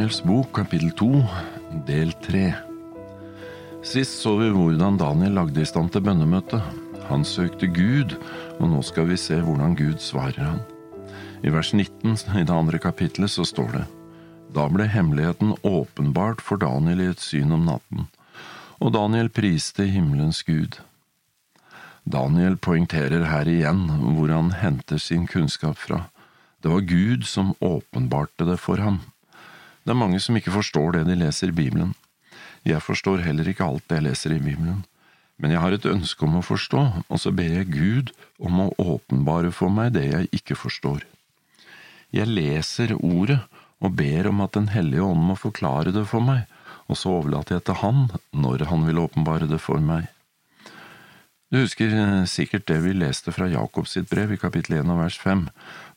Daniels bok, kapittel to, del tre. Sist så vi hvordan Daniel lagde i stand til bønnemøte. Han søkte Gud, og nå skal vi se hvordan Gud svarer han. I vers 19 i det andre kapittelet så står det Da ble hemmeligheten åpenbart for Daniel i et syn om natten, og Daniel priste himmelens Gud. Daniel poengterer her igjen hvor han henter sin kunnskap fra. Det var Gud som åpenbarte det for ham. Det er mange som ikke forstår det de leser i Bibelen. Jeg forstår heller ikke alt det jeg leser i Bibelen, men jeg har et ønske om å forstå, og så ber jeg Gud om å åpenbare for meg det jeg ikke forstår. Jeg leser ordet og ber om at Den hellige ånd må forklare det for meg, og så overlater jeg til Han når Han vil åpenbare det for meg. Du husker eh, sikkert det vi leste fra Jakobs sitt brev i kapittel 1 og vers 5,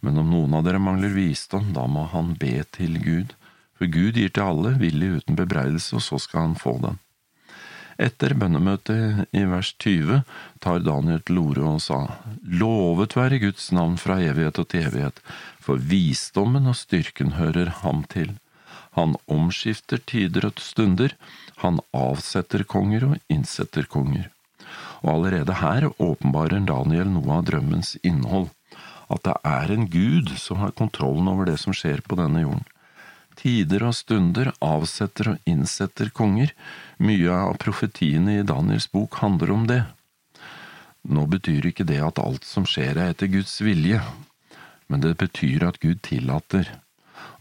men om noen av dere mangler visdom, da må han be til Gud, for Gud gir til alle, villig uten bebreidelse, og så skal han få den. Etter bønnemøtet i vers 20 tar Daniel til orde og sa, Lovet være Guds navn fra evighet og til evighet, for visdommen og styrken hører ham til. Han omskifter tider og stunder, han avsetter konger og innsetter konger og allerede her åpenbarer Daniel noe av drømmens innhold, at det er en gud som har kontrollen over det som skjer på denne jorden. Tider og stunder avsetter og innsetter konger, mye av profetiene i Daniels bok handler om det. Nå betyr ikke det at alt som skjer er etter Guds vilje, men det betyr at Gud tillater,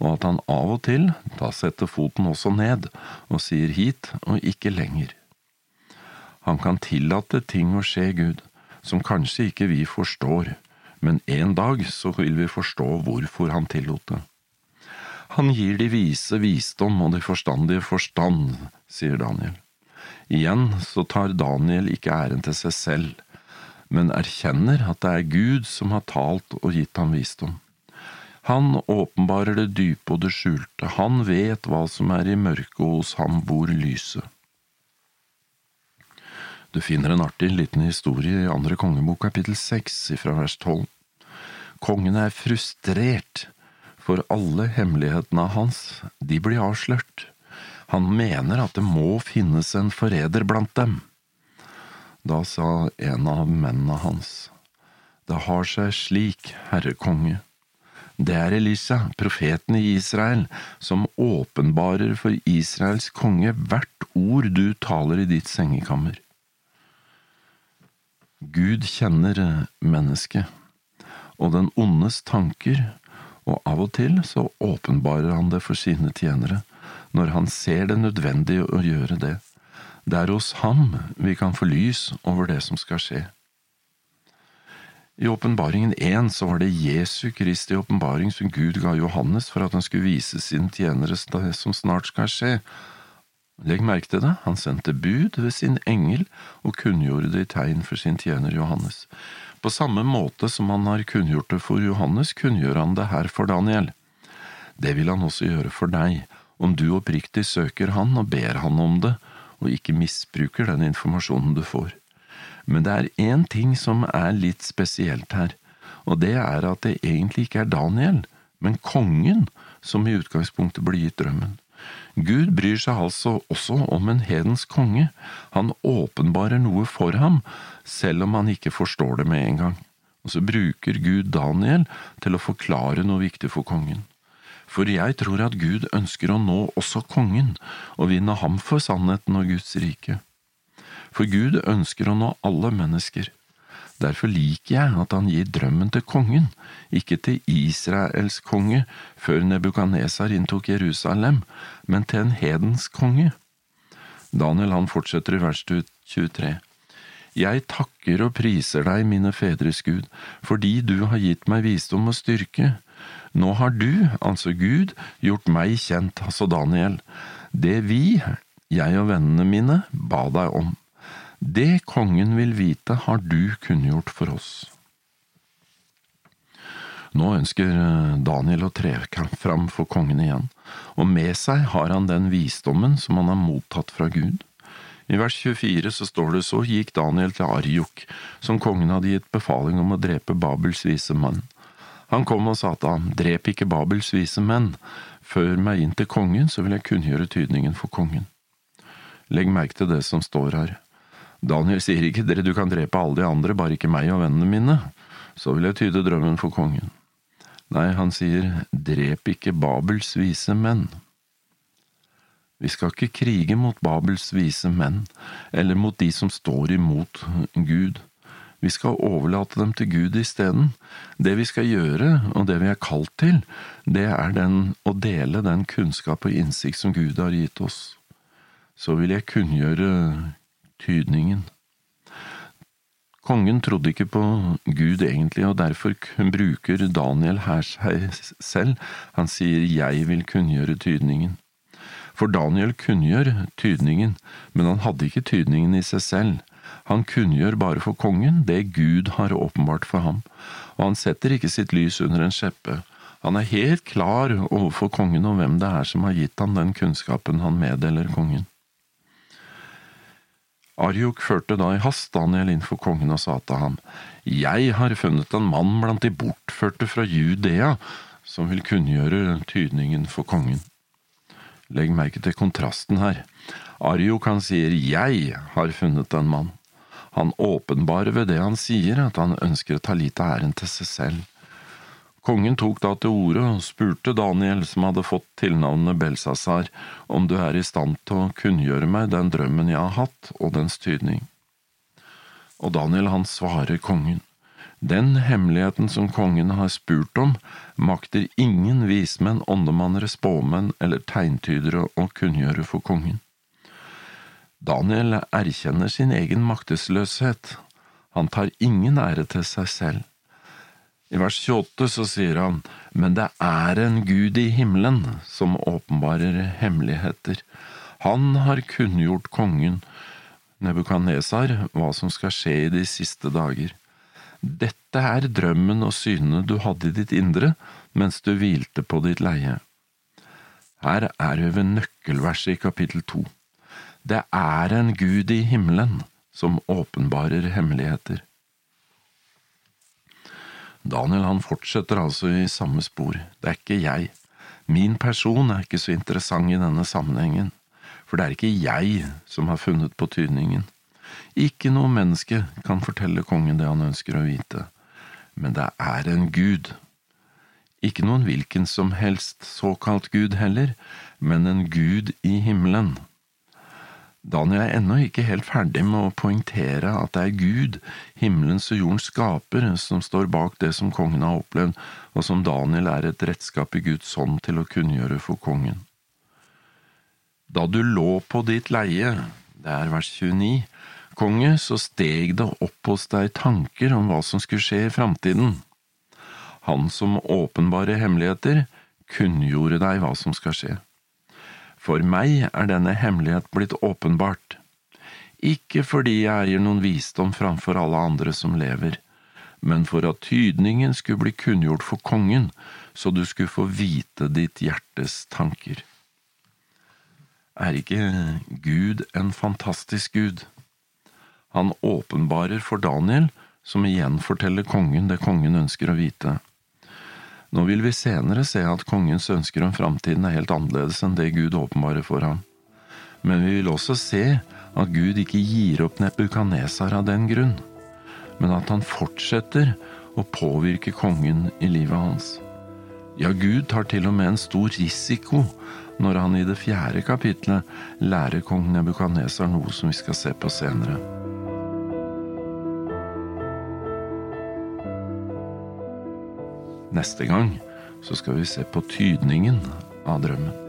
og at han av og til da setter foten også ned og sier hit og ikke lenger. Han kan tillate ting å skje, Gud, som kanskje ikke vi forstår, men en dag så vil vi forstå hvorfor han tillot det. Han gir de vise visdom og de forstandige forstand, sier Daniel. Igjen så tar Daniel ikke æren til seg selv, men erkjenner at det er Gud som har talt og gitt ham visdom. Han åpenbarer det dype og det skjulte, han vet hva som er i mørket, og hos ham bor lyset. Du finner en artig liten historie i andre kongebok kapittel seks fra vers tolv. Kongen er frustrert, for alle hemmelighetene hans, de blir avslørt. Han mener at det må finnes en forræder blant dem. Da sa en av mennene hans, Det har seg slik, herre konge. Det er Elisa, profeten i Israel, som åpenbarer for Israels konge hvert ord du taler i ditt sengekammer. Gud kjenner mennesket og den ondes tanker, og av og til så åpenbarer han det for sine tjenere, når han ser det nødvendig å gjøre det. Det er hos ham vi kan få lys over det som skal skje. I åpenbaringen 1 så var det Jesu Kristi åpenbaring som Gud ga Johannes for at han skulle vise sine tjenere det som snart skal skje, Legg merke til det, han sendte bud ved sin engel og kunngjorde det i tegn for sin tjener Johannes. På samme måte som han har kunngjort det for Johannes, kunngjør han det her for Daniel. Det vil han også gjøre for deg, om du oppriktig søker han og ber han om det, og ikke misbruker den informasjonen du får. Men det er én ting som er litt spesielt her, og det er at det egentlig ikke er Daniel, men kongen som i utgangspunktet blir gitt drømmen. Gud bryr seg altså også om en hedens konge, han åpenbarer noe for ham, selv om han ikke forstår det med en gang. Og så bruker Gud Daniel til å forklare noe viktig for kongen. For jeg tror at Gud ønsker å nå også kongen, og vinne ham for sannheten og Guds rike. For Gud ønsker å nå alle mennesker. Derfor liker jeg at han gir drømmen til kongen, ikke til Israels konge før Nebukadnesar inntok Jerusalem, men til en hedens konge. Daniel han fortsetter i vers 23. Jeg takker og priser deg, mine fedres Gud, fordi du har gitt meg visdom og styrke. Nå har du, altså Gud, gjort meg kjent, altså Daniel, det vi, jeg og vennene mine, ba deg om. Det kongen vil vite, har du kunngjort for oss. Nå ønsker eh, Daniel å tre fram for kongen igjen, og med seg har han den visdommen som han har mottatt fra Gud. I vers 24 så står det så gikk Daniel til Arjok, som kongen hadde gitt befaling om å drepe Babels vise mann. Han kom og sa til ham, drep ikke Babels vise menn, før meg inn til kongen, så vil jeg kunngjøre tydningen for kongen. Legg merke til det som står her. Daniel sier ikke dere du kan drepe alle de andre, bare ikke meg og vennene mine, så vil jeg tyde drømmen for kongen. Nei, han sier drep ikke Babels vise menn. Vi skal ikke krige mot Babels vise menn, eller mot de som står imot Gud. Vi skal overlate dem til Gud isteden. Det vi skal gjøre, og det vi er kalt til, det er den å dele den kunnskap og innsikt som Gud har gitt oss. Så vil jeg kunngjøre tydningen. Kongen trodde ikke på Gud egentlig, og derfor bruker Daniel her seg selv. Han sier jeg vil kunngjøre tydningen. For Daniel kunngjør tydningen, men han hadde ikke tydningen i seg selv. Han kunngjør bare for kongen det Gud har åpenbart for ham, og han setter ikke sitt lys under en skjeppe. Han er helt klar overfor kongen om hvem det er som har gitt ham den kunnskapen han meddeler kongen. Arjuk førte da i hast Daniel inn for kongen og sa til ham, Jeg har funnet en mann blant de bortførte fra Judea som vil kunngjøre tydningen for kongen. Legg merke til kontrasten her. Arjok han sier Jeg har funnet en mann. Han åpenbarer ved det han sier at han ønsker å ta litt av æren til seg selv. Kongen tok da til orde og spurte Daniel, som hadde fått tilnavnet Belsasar, om du er i stand til å kunngjøre meg den drømmen jeg har hatt, og dens tydning. Og Daniel han svarer kongen, den hemmeligheten som kongen har spurt om, makter ingen vismenn, åndemannere, spåmenn eller tegntydere å kunngjøre for kongen. Daniel erkjenner sin egen maktesløshet. Han tar ingen ære til seg selv. I vers 28 så sier han, men det er en Gud i himmelen som åpenbarer hemmeligheter. Han har kunngjort kongen Nebukadnesar hva som skal skje i de siste dager. Dette er drømmen og synene du hadde i ditt indre mens du hvilte på ditt leie. Her er vi ved nøkkelverset i kapittel to. Det er en Gud i himmelen som åpenbarer hemmeligheter. Daniel han fortsetter altså i samme spor. Det er ikke jeg. Min person er ikke så interessant i denne sammenhengen, for det er ikke jeg som har funnet på tydningen. Ikke noe menneske kan fortelle kongen det han ønsker å vite, men det er en Gud. Ikke noen hvilken som helst såkalt Gud heller, men en Gud i himmelen. Daniel er ennå ikke helt ferdig med å poengtere at det er Gud, himmelens og jordens skaper, som står bak det som kongen har opplevd, og som Daniel er et redskap i Guds hånd til å kunngjøre for kongen. Da du lå på ditt leie, det er vers 29, konge, så steg det opp hos deg tanker om hva som skulle skje i framtiden. Han som åpenbare hemmeligheter, kunngjorde deg hva som skal skje. For meg er denne hemmelighet blitt åpenbart, ikke fordi jeg eier noen visdom framfor alle andre som lever, men for at tydningen skulle bli kunngjort for kongen, så du skulle få vite ditt hjertes tanker. Er ikke Gud en fantastisk Gud? Han åpenbarer for Daniel, som igjen forteller kongen det kongen ønsker å vite. Nå vil vi senere se at kongens ønsker om framtiden er helt annerledes enn det Gud åpenbarer for ham. Men vi vil også se at Gud ikke gir opp Nebukanesar av den grunn, men at han fortsetter å påvirke kongen i livet hans. Ja, Gud tar til og med en stor risiko når han i det fjerde kapitlet lærer kong Nebukadnesar noe som vi skal se på senere. Neste gang så skal vi se på tydningen av drømmen.